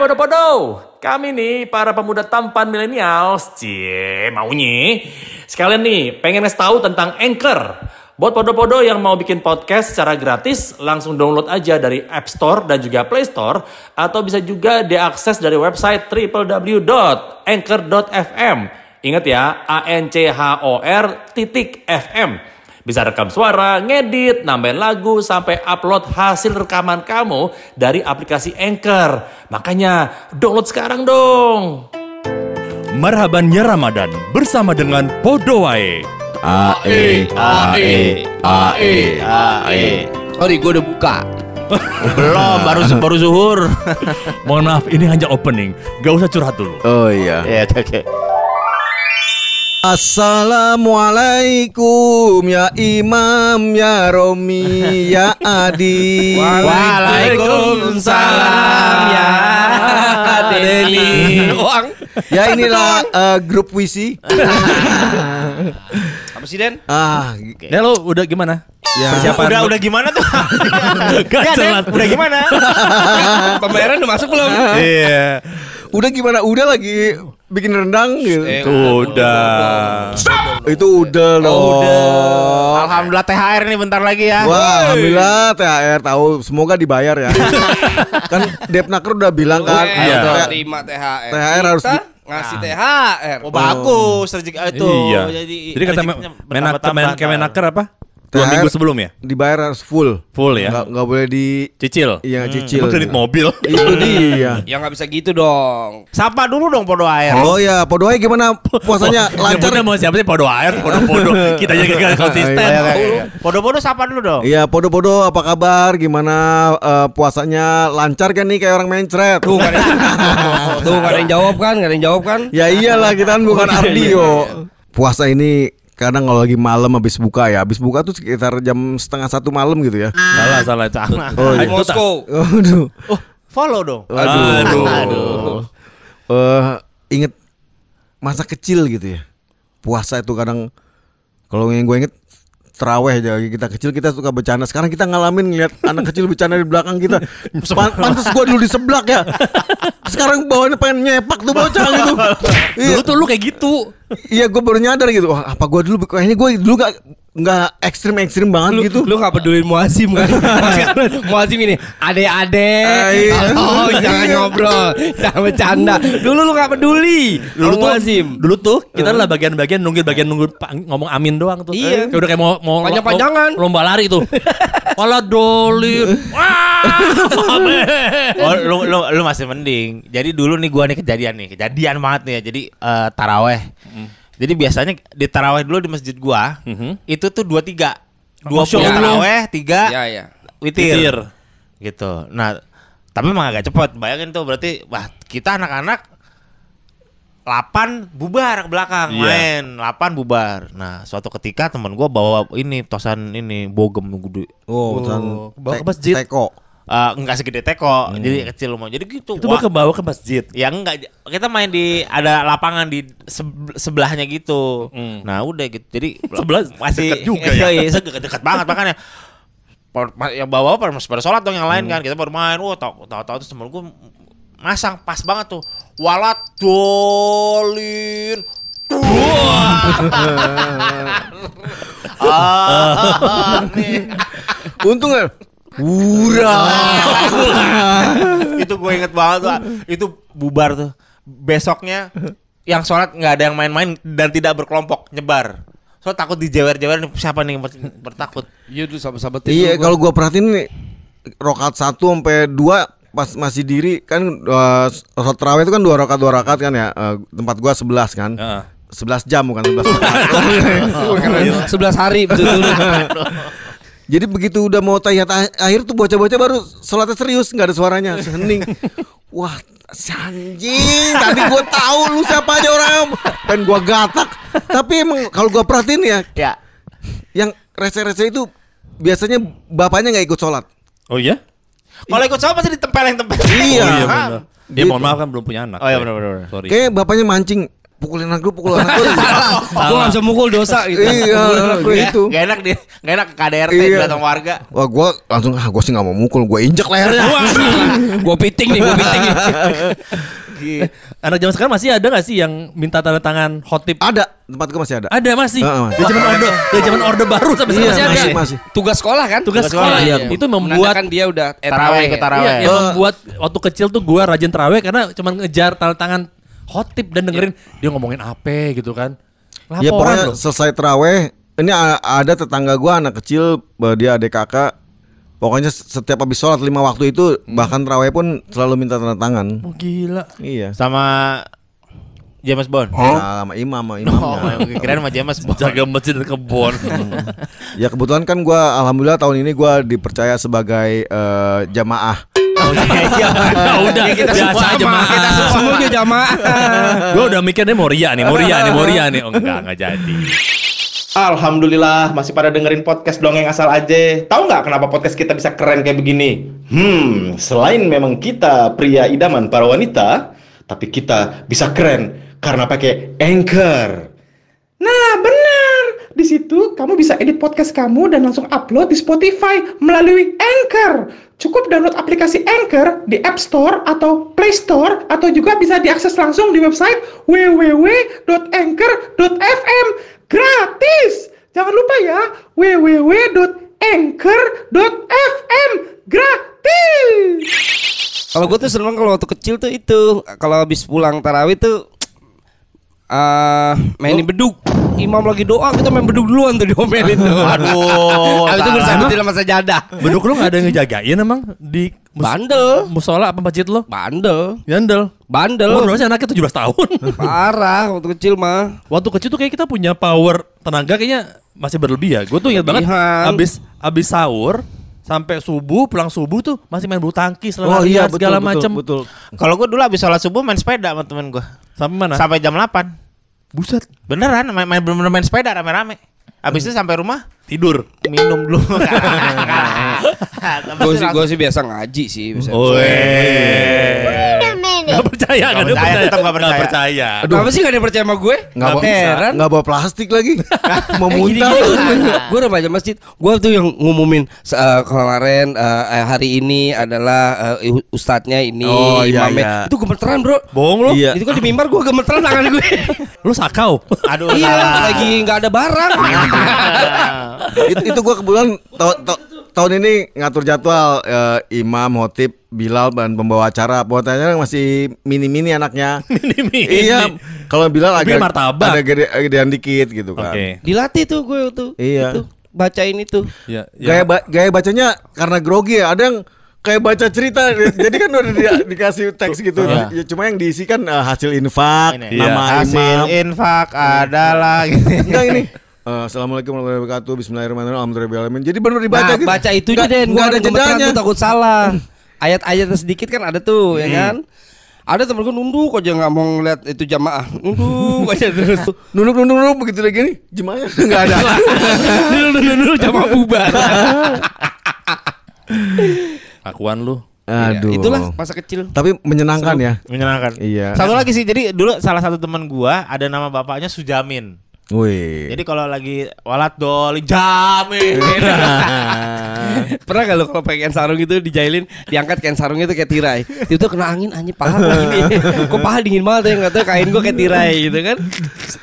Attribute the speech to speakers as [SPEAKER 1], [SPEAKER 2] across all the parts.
[SPEAKER 1] podo-podo, kami nih para pemuda tampan milenials, cie maunya. Sekalian nih pengen ngasih tahu tentang Anchor. Buat podo-podo yang mau bikin podcast secara gratis, langsung download aja dari App Store dan juga Play Store. Atau bisa juga diakses dari website www.anchor.fm. Ingat ya, A-N-C-H-O-R titik FM. Bisa rekam suara, ngedit, nambahin lagu, sampai upload hasil rekaman kamu dari aplikasi Anchor. Makanya download sekarang dong.
[SPEAKER 2] Marhabannya Ramadan bersama dengan Podowae.
[SPEAKER 3] AE AE AE AE
[SPEAKER 4] Sorry, gue udah buka.
[SPEAKER 3] Belum baru baru zuhur.
[SPEAKER 2] Mohon maaf, ini hanya opening. Gak usah curhat dulu.
[SPEAKER 3] Oh iya. Ya oke.
[SPEAKER 4] Assalamualaikum ya Imam ya Romi ya Adi.
[SPEAKER 3] Waalaikumsalam ya
[SPEAKER 4] Deni. Ya inilah eh, grup Wisi.
[SPEAKER 3] Apa sih Den?
[SPEAKER 4] Ah,
[SPEAKER 2] Ya lo udah gimana?
[SPEAKER 4] ya.
[SPEAKER 2] Persiapan
[SPEAKER 3] Udah udah gimana tuh?
[SPEAKER 2] Gak
[SPEAKER 3] ya Den, udah gimana? Pembayaran udah masuk belum?
[SPEAKER 2] Iya.
[SPEAKER 4] Udah gimana? Udah lagi bikin rendang gitu.
[SPEAKER 3] Eh,
[SPEAKER 2] Udah.
[SPEAKER 4] Itu udah loh.
[SPEAKER 3] Alhamdulillah THR nih bentar lagi ya.
[SPEAKER 4] Wah, alhamdulillah THR tahu semoga dibayar ya. kan Depnaker udah bilang kan,
[SPEAKER 3] Iya.
[SPEAKER 4] THR
[SPEAKER 5] terima THR.
[SPEAKER 4] THR harus
[SPEAKER 5] ngasih THR.
[SPEAKER 3] Oh bagus rezeki itu.
[SPEAKER 2] Iya.
[SPEAKER 3] Jadi,
[SPEAKER 2] Jadi kata
[SPEAKER 3] rezekinya
[SPEAKER 2] men-
[SPEAKER 3] bertambah-tambah
[SPEAKER 2] Menak-
[SPEAKER 3] ntar.
[SPEAKER 2] Kemenaker apa? Dua
[SPEAKER 4] THR.
[SPEAKER 2] minggu sebelum ya?
[SPEAKER 4] dibayar harus full.
[SPEAKER 2] Full ya?
[SPEAKER 4] Nggak, nggak boleh di
[SPEAKER 2] Cicil.
[SPEAKER 4] Iya cicil.
[SPEAKER 2] Emang kredit mobil.
[SPEAKER 4] Itu dia.
[SPEAKER 5] Ya nggak bisa gitu dong.
[SPEAKER 3] Sapa dulu dong Podo Air.
[SPEAKER 4] Oh ya, Podoai gimana puasanya lancar?
[SPEAKER 2] Nyebutnya mau siapa sih? Podo air, podo-podo. Kita aja gak konsisten.
[SPEAKER 4] Iya, iya, iya.
[SPEAKER 3] Podo-podo sapa dulu dong.
[SPEAKER 4] Iya, podo-podo apa kabar? Gimana eh, puasanya lancar kan nih kayak orang mencret?
[SPEAKER 5] Tuh kan. Tuh nggak ada yang jawab kan? Nggak ada yang jawab kan?
[SPEAKER 4] Ya iyalah kita kan bukan Ardio. Puasa ini kadang kalau lagi malam habis buka ya, habis buka tuh sekitar jam setengah satu malam gitu ya.
[SPEAKER 2] Salah, salah. Salah.
[SPEAKER 4] Oh,
[SPEAKER 5] Di
[SPEAKER 4] iya.
[SPEAKER 5] Moskow.
[SPEAKER 4] Aduh,
[SPEAKER 3] Oh, follow dong.
[SPEAKER 4] aduh,
[SPEAKER 3] Aduh.
[SPEAKER 4] Eh, inget masa kecil gitu ya. Puasa itu kadang kalau yang gue inget teraweh aja kita kecil kita suka bercanda. Sekarang kita ngalamin ngeliat anak kecil bercanda di belakang kita. Pan- Pantes gue dulu di seblak ya. Sekarang bawaannya pengen nyepak tuh bocah gitu.
[SPEAKER 2] Dulu tuh lu kayak gitu.
[SPEAKER 4] Iya gue baru nyadar gitu Wah apa gue dulu Kayaknya gue dulu gak Nggak ekstrim-ekstrim banget
[SPEAKER 5] Lu,
[SPEAKER 4] gitu
[SPEAKER 5] lu gak pedulin Muazim kan? Muazim ini Ade-ade
[SPEAKER 4] Ah, iya.
[SPEAKER 5] Oh jangan ngobrol Jangan bercanda Dulu lu gak peduli
[SPEAKER 2] Dulu tuh,
[SPEAKER 5] Muazim
[SPEAKER 2] dulu tuh kita adalah bagian-bagian nunggu bagian nunggu pa- ngomong amin doang tuh.
[SPEAKER 5] Iya.
[SPEAKER 2] Kayak udah kayak mau mau
[SPEAKER 5] Panjang-panjangan.
[SPEAKER 2] lom- Lomba lari tuh. Pala dolin.
[SPEAKER 3] Oh, lu, lu, lu masih mending. Jadi dulu nih gua nih kejadian nih, kejadian banget nih ya. Jadi eh, taraweh. Jadi biasanya di taraweh dulu di masjid gua, itu tuh dua tiga, dua
[SPEAKER 2] Masya
[SPEAKER 3] puluh taraweh, tiga
[SPEAKER 5] Ya ya
[SPEAKER 3] witir.
[SPEAKER 2] Witir.
[SPEAKER 3] Gitu. Nah, tapi emang agak cepet. Bayangin tuh berarti, wah kita anak-anak 8 bubar ke belakang
[SPEAKER 2] Iya.
[SPEAKER 3] main 8 bubar nah suatu ketika temen gua bawa ini tosan ini bogem gede
[SPEAKER 4] Oh, oh
[SPEAKER 2] bawa ke masjid.
[SPEAKER 4] Teko
[SPEAKER 3] Eh, enggak segede teko jadi kecil rumah jadi gitu
[SPEAKER 2] Itu
[SPEAKER 3] wah.
[SPEAKER 2] ke bawa ke masjid.
[SPEAKER 3] Ya enggak, kita main di ada lapangan di seb- sebelahnya gitu.
[SPEAKER 2] Hmm.
[SPEAKER 3] Nah, udah gitu. Jadi
[SPEAKER 2] Sebelah
[SPEAKER 3] masih
[SPEAKER 2] dekat juga ya.
[SPEAKER 3] Iya, dekat, dekat banget makanya. Yang bawa pada masih pada sholat dong yang lain kan. Kita baru main. Wah, tahu tahu tahu terus temen gue masang pas banget tuh. Walat dolin. ah, nih.
[SPEAKER 4] Untung ya Urah
[SPEAKER 3] itu gue inget banget tuh itu bubar tuh. Besoknya yang sholat nggak ada yang main-main dan tidak berkelompok nyebar. So takut dijewer-jewer siapa nih yang ber- bertakut?
[SPEAKER 5] Iya dulu sahabat-sahabat
[SPEAKER 4] Iya kalau gue perhatiin nih Rokat 1 sampai 2 Pas masih diri Kan uh, Sholat terawih itu kan dua rokat dua rokat kan ya? Eh, Tempat gue 11 kan?
[SPEAKER 2] Heeh.
[SPEAKER 4] 11 jam bukan 11 rokat
[SPEAKER 5] 11 hari betul
[SPEAKER 4] Jadi begitu udah mau tahiyat ah- akhir tuh bocah-bocah baru sholatnya serius nggak ada suaranya hening. Wah, anjing. Tadi gua tahu lu siapa aja orang. Dan gua gatak. Tapi emang kalau gua perhatiin ya,
[SPEAKER 3] ya
[SPEAKER 4] yang rese-rese itu biasanya bapaknya nggak ikut sholat.
[SPEAKER 2] Oh iya?
[SPEAKER 3] kalau ikut sholat pasti ditempeleng tempeleng
[SPEAKER 4] Iya.
[SPEAKER 2] Oh iya benar. Dia mohon maaf kan belum punya anak.
[SPEAKER 3] Oh iya benar benar.
[SPEAKER 2] Sorry.
[SPEAKER 4] Kayak bapaknya mancing. Pukulin anak gue, pukul anak gue.
[SPEAKER 5] Gue gak bisa mukul dosa gitu.
[SPEAKER 4] Iya,
[SPEAKER 5] gue.
[SPEAKER 4] gitu.
[SPEAKER 3] Gak enak dia, gak enak ke KDRT
[SPEAKER 4] Iya.
[SPEAKER 3] datang warga.
[SPEAKER 4] Wah gue langsung ah gue sih nggak mau mukul, gue injek lehernya.
[SPEAKER 5] Gue piting nih, gue piting nih.
[SPEAKER 2] Anak zaman sekarang masih ada gak sih yang minta tanda tangan hot tip?
[SPEAKER 4] Ada, tempat gue masih ada.
[SPEAKER 2] Ada masih.
[SPEAKER 4] Masih.
[SPEAKER 2] Dari zaman orde, dari zaman orde baru sampai sekarang
[SPEAKER 4] Iya,
[SPEAKER 2] masih ada.
[SPEAKER 4] masih, masih.
[SPEAKER 5] Tugas sekolah kan?
[SPEAKER 2] Tugas sekolah.
[SPEAKER 4] iya.
[SPEAKER 2] Itu membuat
[SPEAKER 5] Menandakan dia udah eh,
[SPEAKER 3] Taraweh ke taraweh.
[SPEAKER 2] Iya, yang membuat waktu kecil tuh gua rajin terawih karena cuman ngejar tanda tangan hot tip dan dengerin dia ngomongin apa gitu kan.
[SPEAKER 4] Ya
[SPEAKER 2] Laporan
[SPEAKER 4] pokoknya
[SPEAKER 2] loh.
[SPEAKER 4] selesai teraweh Ini ada tetangga gua anak kecil Dia adik kakak Pokoknya setiap habis sholat lima waktu itu Bahkan teraweh pun selalu minta tanda tangan
[SPEAKER 2] Oh, gila.
[SPEAKER 4] Iya
[SPEAKER 3] Sama James Bond.
[SPEAKER 4] sama imam sama
[SPEAKER 3] Oh,
[SPEAKER 4] imamnya
[SPEAKER 3] kirain sama James Bond.
[SPEAKER 2] Jaga masjid dan kebon.
[SPEAKER 4] Ya kebetulan kan gua Alhamdulillah tahun ini gua dipercaya sebagai eh, jamaah
[SPEAKER 3] Oh, iya, iya.
[SPEAKER 2] Ya udah,
[SPEAKER 3] kita
[SPEAKER 2] biasa
[SPEAKER 3] semua
[SPEAKER 2] aja mah.
[SPEAKER 3] kita semua.
[SPEAKER 5] Semuanya jamaah.
[SPEAKER 2] Gue udah mikirnya mau ria nih, mau ria nih, mau ria nih. Oh enggak, enggak jadi.
[SPEAKER 1] Alhamdulillah masih pada dengerin podcast dongeng asal aja. Tahu nggak kenapa podcast kita bisa keren kayak begini? Hmm, selain memang kita pria idaman para wanita, tapi kita bisa keren karena pakai Anchor. Nah, benar. Di situ kamu bisa edit podcast kamu dan langsung upload di Spotify melalui Anchor. Cukup download aplikasi Anchor di App Store atau Play Store atau juga bisa diakses langsung di website www.anchor.fm. Gratis. Jangan lupa ya, www.anchor.fm. Gratis.
[SPEAKER 5] Kalau gue tuh seneng kalau waktu kecil tuh itu kalau habis pulang tarawih tuh ah mainin beduk. Imam lagi doa kita main beduk duluan tuh diomelin tuh.
[SPEAKER 3] Aduh,
[SPEAKER 5] Habis itu bersambutin sama sajadah.
[SPEAKER 2] Beduk lu gak ada yang ngejagain emang di mus-
[SPEAKER 5] Bandel.
[SPEAKER 2] musola apa masjid lo?
[SPEAKER 5] Bandel.
[SPEAKER 2] Yandel.
[SPEAKER 5] Bandel.
[SPEAKER 2] Lu berapa sih anaknya 17 tahun?
[SPEAKER 5] Parah waktu kecil mah.
[SPEAKER 2] Waktu kecil tuh kayak kita punya power tenaga kayaknya masih berlebih ya. Gue tuh ingat banget abis abis sahur sampai subuh pulang subuh tuh masih main bulu tangkis
[SPEAKER 4] Oh
[SPEAKER 2] lari
[SPEAKER 4] iya betul
[SPEAKER 2] segala
[SPEAKER 4] betul,
[SPEAKER 2] macam.
[SPEAKER 4] betul.
[SPEAKER 3] Kalau gue dulu habis sholat subuh main sepeda sama temen gue.
[SPEAKER 2] Sampai mana?
[SPEAKER 3] Sampai jam 8.
[SPEAKER 2] Buset.
[SPEAKER 3] Beneran main, main bener-bener main sepeda rame-rame. Habis itu sampai rumah
[SPEAKER 2] Tidur.
[SPEAKER 3] minum dulu.
[SPEAKER 5] Gue sih gue sih biasa ngaji sih. Biasa.
[SPEAKER 2] Gak percaya,
[SPEAKER 3] Nggak
[SPEAKER 2] gak
[SPEAKER 3] percaya,
[SPEAKER 2] percaya.
[SPEAKER 3] tetap nggak percaya.
[SPEAKER 2] Nggak percaya.
[SPEAKER 5] Kenapa sih gak ada yang percaya sama gue?
[SPEAKER 4] Nggak bawa,
[SPEAKER 5] Heran.
[SPEAKER 4] nggak bawa plastik lagi. Mau muntah.
[SPEAKER 5] gue udah baca masjid. Gue tuh yang ngumumin eh, kemarin eh, hari ini adalah eh, ustadznya ini
[SPEAKER 4] Oh, iya,
[SPEAKER 5] imamnya.
[SPEAKER 4] iya.
[SPEAKER 5] Itu gemeteran bro.
[SPEAKER 2] Bohong lu.
[SPEAKER 4] Iya.
[SPEAKER 5] Itu kan di mimbar gue gemeteran tangan gue.
[SPEAKER 2] Lu sakau.
[SPEAKER 3] Aduh,
[SPEAKER 5] iya, lagi nggak ada barang.
[SPEAKER 4] itu, itu gua kebetulan ta- ta- tahun ini ngatur jadwal eh, imam, hotib, Bilal dan pembawa acara. Pokoknya masih mini-mini anaknya.
[SPEAKER 2] Mini-mini.
[SPEAKER 4] Iya, kalau Bilal agak
[SPEAKER 2] martabak.
[SPEAKER 4] ada gede, gedean dikit gitu kan.
[SPEAKER 2] Oke.
[SPEAKER 5] Dilatih tuh gue tuh.
[SPEAKER 4] Iya.
[SPEAKER 5] Itu, bacain itu.
[SPEAKER 2] Ya,
[SPEAKER 4] Gaya ba- gaya bacanya karena grogi ya. Ada yang kayak baca cerita. Jadi kan udah di- dikasih teks gitu.
[SPEAKER 3] Iya.
[SPEAKER 4] Ya, cuma yang diisi kan eh, hasil infak,
[SPEAKER 3] Ini.
[SPEAKER 4] nama
[SPEAKER 3] Hasil
[SPEAKER 4] imam.
[SPEAKER 3] infak adalah
[SPEAKER 4] Enggak ini. Eh, Assalamualaikum warahmatullahi wabarakatuh. Bismillahirrahmanirrahim. Alhamdulillahirrahmanirrahim. Jadi benar dibaca
[SPEAKER 5] nah,
[SPEAKER 4] gitu.
[SPEAKER 5] baca itu aja Den.
[SPEAKER 4] nggak
[SPEAKER 5] Gue
[SPEAKER 4] ada jedanya.
[SPEAKER 5] takut salah. Ayat-ayatnya sedikit kan ada tuh, ya kan? Ada temen gue nunduk aja nggak mau ngeliat itu jamaah, nunduk aja terus.
[SPEAKER 4] Nunduk nunduk nunduk begitu lagi nih. Jemaahnya enggak ada.
[SPEAKER 5] Nunduk nunduk nunduk jamaah bubar.
[SPEAKER 2] Akuan lu.
[SPEAKER 4] Aduh.
[SPEAKER 5] Itulah masa kecil.
[SPEAKER 4] Tapi menyenangkan ya.
[SPEAKER 3] menyenangkan.
[SPEAKER 4] Iya.
[SPEAKER 3] Satu lagi sih, jadi dulu salah satu teman gua ada nama bapaknya Sujamin.
[SPEAKER 4] Wih.
[SPEAKER 3] Jadi kalau lagi walat doli jamin.
[SPEAKER 5] Pernah gak lo kalau pakai kain sarung gitu dijailin, diangkat kain sarungnya tuh kayak tirai. Itu kena angin anjing paha begini. Kok paha dingin banget ya enggak tahu kain gua kayak tirai gitu kan.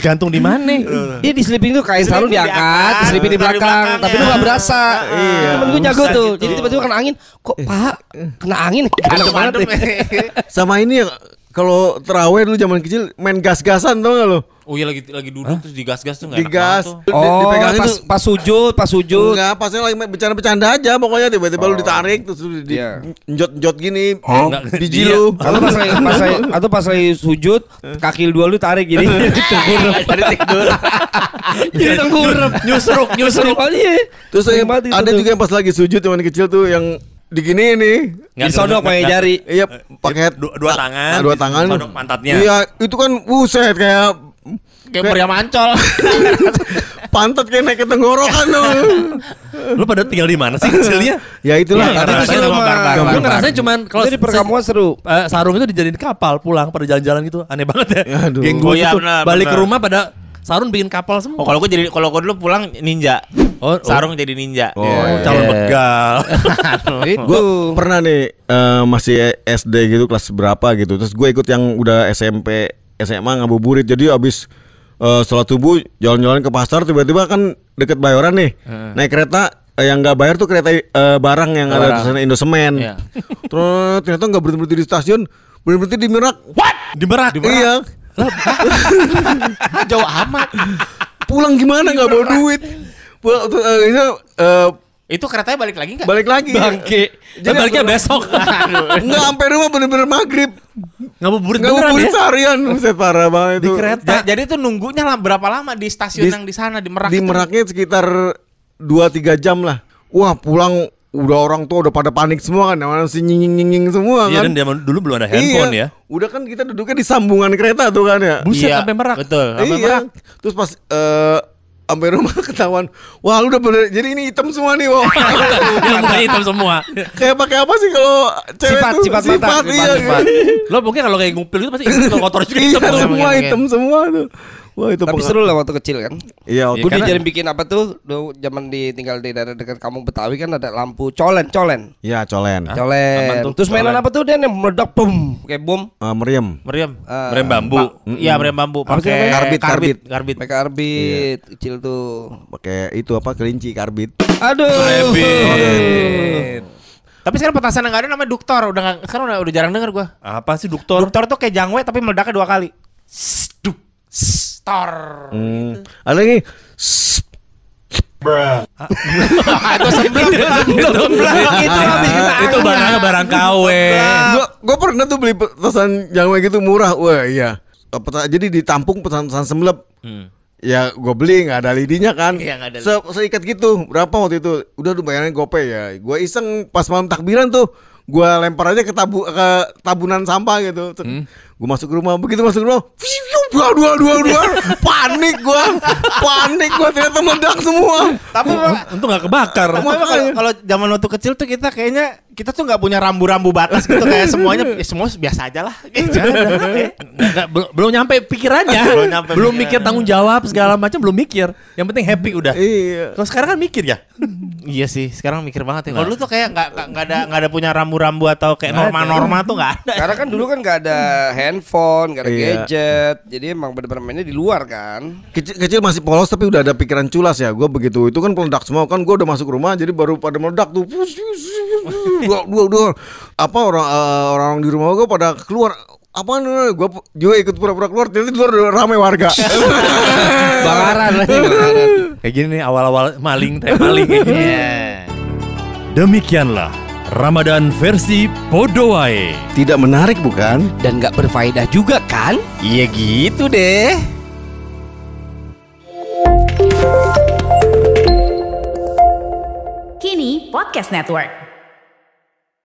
[SPEAKER 2] Gantung di mana?
[SPEAKER 5] Iya di sleeping tuh kain sarung diangkat,
[SPEAKER 3] diangkat,
[SPEAKER 5] sleeping di
[SPEAKER 3] di
[SPEAKER 5] belakang, tapi lu gak berasa.
[SPEAKER 4] Iya.
[SPEAKER 5] Temen gue jago tuh.
[SPEAKER 3] gitu.
[SPEAKER 5] Jadi tiba-tiba kena angin, kok paha kena angin? Banget. Ya.
[SPEAKER 4] Sama ini ya kalau terawih dulu zaman kecil main gas-gasan tau gak lo?
[SPEAKER 3] Oh iya lagi lagi duduk terus digas-gas tuh enggak
[SPEAKER 4] Digas. Di-
[SPEAKER 5] Oh,
[SPEAKER 4] dipegangin
[SPEAKER 5] pas,
[SPEAKER 4] tuh.
[SPEAKER 5] pas sujud, pas sujud.
[SPEAKER 4] Enggak, pasnya lagi main bercanda-bercanda aja pokoknya tiba-tiba lu ditarik terus di
[SPEAKER 5] Iya.
[SPEAKER 4] njot-njot gini
[SPEAKER 2] Enggak,
[SPEAKER 4] biji
[SPEAKER 2] dia-
[SPEAKER 4] lu.
[SPEAKER 5] Atau pas lagi, pas lagi, atau pas lagi sujud, kaki lu dua lu tarik gini. Tengkurap. Tidur. Jadi tengkurap. Nyusruk, nyusruk. Oh, iya.
[SPEAKER 4] Terus yang- ada juga yang pas lagi sujud zaman kecil tuh yang digini nih.
[SPEAKER 5] Disodok pakai jari.
[SPEAKER 4] Iya, pakai
[SPEAKER 2] Dua, dua tangan.
[SPEAKER 4] Dua tangan.
[SPEAKER 2] Sodok pantatnya.
[SPEAKER 4] Iya, itu kan buset kayak
[SPEAKER 3] Kayak pria mancol.
[SPEAKER 4] pantat kayak naik ke tenggorokan tuh.
[SPEAKER 2] Lu pada tinggal di mana sih kecilnya?
[SPEAKER 4] ya itulah.
[SPEAKER 2] Ya,
[SPEAKER 4] karena-
[SPEAKER 5] itu
[SPEAKER 2] cuma-
[SPEAKER 5] barbar.
[SPEAKER 2] ngerasain cuman kalau
[SPEAKER 5] Jadi perkampungan seru.
[SPEAKER 2] eh, sarung itu dijadiin kapal pulang pada jalan-jalan gitu. Aneh banget ya.
[SPEAKER 4] Aduh.
[SPEAKER 2] Geng
[SPEAKER 3] Oh
[SPEAKER 2] gue gitu
[SPEAKER 3] benar,
[SPEAKER 2] balik ke rumah pada sarung bikin kapal semua.
[SPEAKER 3] Oh kalau gue jadi kalau gue dulu pulang ninja.
[SPEAKER 2] Oh, oh.
[SPEAKER 3] Sarung jadi ninja.
[SPEAKER 4] Oh,
[SPEAKER 2] Oh,
[SPEAKER 4] iya.
[SPEAKER 2] calon begal.
[SPEAKER 4] Gue pernah nih eh, masih SD gitu kelas berapa gitu. Terus gue ikut yang udah SMP, SMA ngabuburit. Jadi abis sholat subuh jalan-jalan ke pasar tiba-tiba kan deket Bayoran nih. Naik kereta eh, yang nggak bayar tuh kereta eh, barang yang ada
[SPEAKER 3] Barang.
[SPEAKER 4] tulisannya Indosemen.
[SPEAKER 3] Iya.
[SPEAKER 4] Terus ternyata nggak berhenti berhenti di stasiun, berhenti di Merak.
[SPEAKER 2] di Merak.
[SPEAKER 4] Iya.
[SPEAKER 3] Jauh amat.
[SPEAKER 4] Pulang gimana nggak bawa duit? Pulang tuh, eh, ini, eh,
[SPEAKER 3] Itu keretanya balik lagi nggak?
[SPEAKER 4] balik lagi.
[SPEAKER 2] Bangke. Dan baliknya besok.
[SPEAKER 4] Enggak sampai rumah bener-bener maghrib.
[SPEAKER 2] Ngabuburit
[SPEAKER 4] Nggak
[SPEAKER 2] beneran
[SPEAKER 4] mau
[SPEAKER 2] ya.
[SPEAKER 4] seharian, buset parah banget
[SPEAKER 2] Di
[SPEAKER 4] itu.
[SPEAKER 2] kereta.
[SPEAKER 3] Ja- jadi tuh nunggunya lah berapa lama di stasiun
[SPEAKER 4] Di-
[SPEAKER 3] yang di sana di Merak?
[SPEAKER 4] Di
[SPEAKER 3] itu?
[SPEAKER 4] Meraknya sekitar 2-3 jam lah. Wah pulang udah orang tua udah pada panik semua kan, masih nying nying semua
[SPEAKER 2] Iya
[SPEAKER 4] kan.
[SPEAKER 2] dan zaman dulu belum ada handphone ya.
[SPEAKER 4] Udah kan kita duduknya di sambungan kereta tuh kan ya.
[SPEAKER 2] Buset
[SPEAKER 3] Iya,
[SPEAKER 2] sampai Merak.
[SPEAKER 3] Betul. Sampai
[SPEAKER 4] iya.
[SPEAKER 3] Merak.
[SPEAKER 4] Terus pas eh sampai rumah ketahuan, wah lu udah bener. Jadi ini hitam semua nih, wah.
[SPEAKER 2] Yang mukanya hitam semua.
[SPEAKER 4] Kayak pakai apa sih kalau cewek
[SPEAKER 5] Sifat,
[SPEAKER 4] tuh?
[SPEAKER 5] sifat mata,
[SPEAKER 4] sifat,
[SPEAKER 5] sifat,
[SPEAKER 4] iya.
[SPEAKER 5] sifat.
[SPEAKER 2] Lo mungkin kalau kayak ngumpil itu pasti hitam kotor juga
[SPEAKER 4] Iya
[SPEAKER 2] hitam tuh.
[SPEAKER 4] semua hitam semua tuh. Wah itu
[SPEAKER 5] Tapi seru lah waktu kecil kan.
[SPEAKER 4] Iya, waktu
[SPEAKER 5] Gue
[SPEAKER 2] karena-
[SPEAKER 5] diajarin bikin apa tuh? Dulu zaman di tinggal di daerah dekat kampung Betawi kan ada lampu colen, colen.
[SPEAKER 4] Iya, colen.
[SPEAKER 2] Apaan
[SPEAKER 5] Colen.
[SPEAKER 2] tuh?
[SPEAKER 5] Terus mainan
[SPEAKER 2] Colen.
[SPEAKER 5] apa tuh dia yang meledak bom kayak bom.
[SPEAKER 4] Eh, meriam.
[SPEAKER 3] Meriam.
[SPEAKER 5] Ah,
[SPEAKER 2] Rem bambu.
[SPEAKER 3] Iya, meriam bambu pakai?
[SPEAKER 4] Karbit, karbit.
[SPEAKER 3] karbit.
[SPEAKER 5] Pakai arbit kecil tuh.
[SPEAKER 4] Pakai itu apa? Kelinci karbit.
[SPEAKER 5] Aduh.
[SPEAKER 2] Rebit.
[SPEAKER 3] Tapi sekarang petasan yang ada namanya duktor. Udah sekarang udah, udah jarang denger gua.
[SPEAKER 2] Apa sih dokter?
[SPEAKER 3] Duktor tuh kayak jangwe tapi meledaknya dua kali. Stor.
[SPEAKER 4] Hmm. Ada lagi.
[SPEAKER 3] itu sebelum sebelum
[SPEAKER 2] itu itu barang barang KW.
[SPEAKER 4] Gua gua pernah tuh beli petasan jangwe gitu murah. Wah, iya. Peta- jadi ditampung petasan semlep. Ya gue beli nggak ada lidinya kan.
[SPEAKER 3] Iya, ada
[SPEAKER 4] Se seikat gitu. Berapa waktu itu? Udah tuh bayarin gopay ya. Gue iseng pas malam takbiran tuh. Gue lempar aja ke tabu ke tabunan sampah gitu. Gue masuk ke rumah. Begitu masuk ke rumah. Dua dua dua dua. Panik gue. Panik gue ternyata meledak semua.
[SPEAKER 3] Tapi
[SPEAKER 2] Untung gak kebakar.
[SPEAKER 3] Kalau zaman waktu kecil tuh kita kayaknya kita tuh nggak punya rambu-rambu batas gitu kayak semuanya ya semua biasa aja lah.
[SPEAKER 2] Nggak, belum, nyampe pikirannya.
[SPEAKER 3] Belum nyampe
[SPEAKER 2] belum
[SPEAKER 3] pikiran.
[SPEAKER 2] mikir tanggung jawab segala macam belum mikir. Yang penting happy udah.
[SPEAKER 4] Iya.
[SPEAKER 2] Kalau sekarang kan mikir ya.
[SPEAKER 3] Iya sih, sekarang mikir banget ya. Kalau dulu tuh kayak nggak nggak- ada nggak ada punya rambu-rambu atau kayak norma-norma tuh nggak ada.
[SPEAKER 5] Karena kan dulu kan nggak ada handphone, nggak ada
[SPEAKER 4] Iya.
[SPEAKER 5] gadget, jadi emang bener-bener mainnya di luar kan.
[SPEAKER 4] Kecil, kecil masih polos tapi udah ada pikiran culas ya. Gue begitu itu kan meledak semua kan. Gue udah masuk rumah jadi baru pada meledak tuh. Dua, dua, dua. Apa orang eh, orang di rumah gue pada keluar. Apaan? Gue juga ikut pura-pura keluar. Ternyata di luar udah ramai warga.
[SPEAKER 5] Bakaran lagi bakaran.
[SPEAKER 2] Kayak gini nih awal-awal maling, teh maling kayak gini. Demikianlah Ramadan versi Podowae.
[SPEAKER 4] Tidak menarik bukan?
[SPEAKER 5] Dan nggak berfaedah juga kan?
[SPEAKER 3] Iya gitu deh.
[SPEAKER 6] Kini Podcast Network.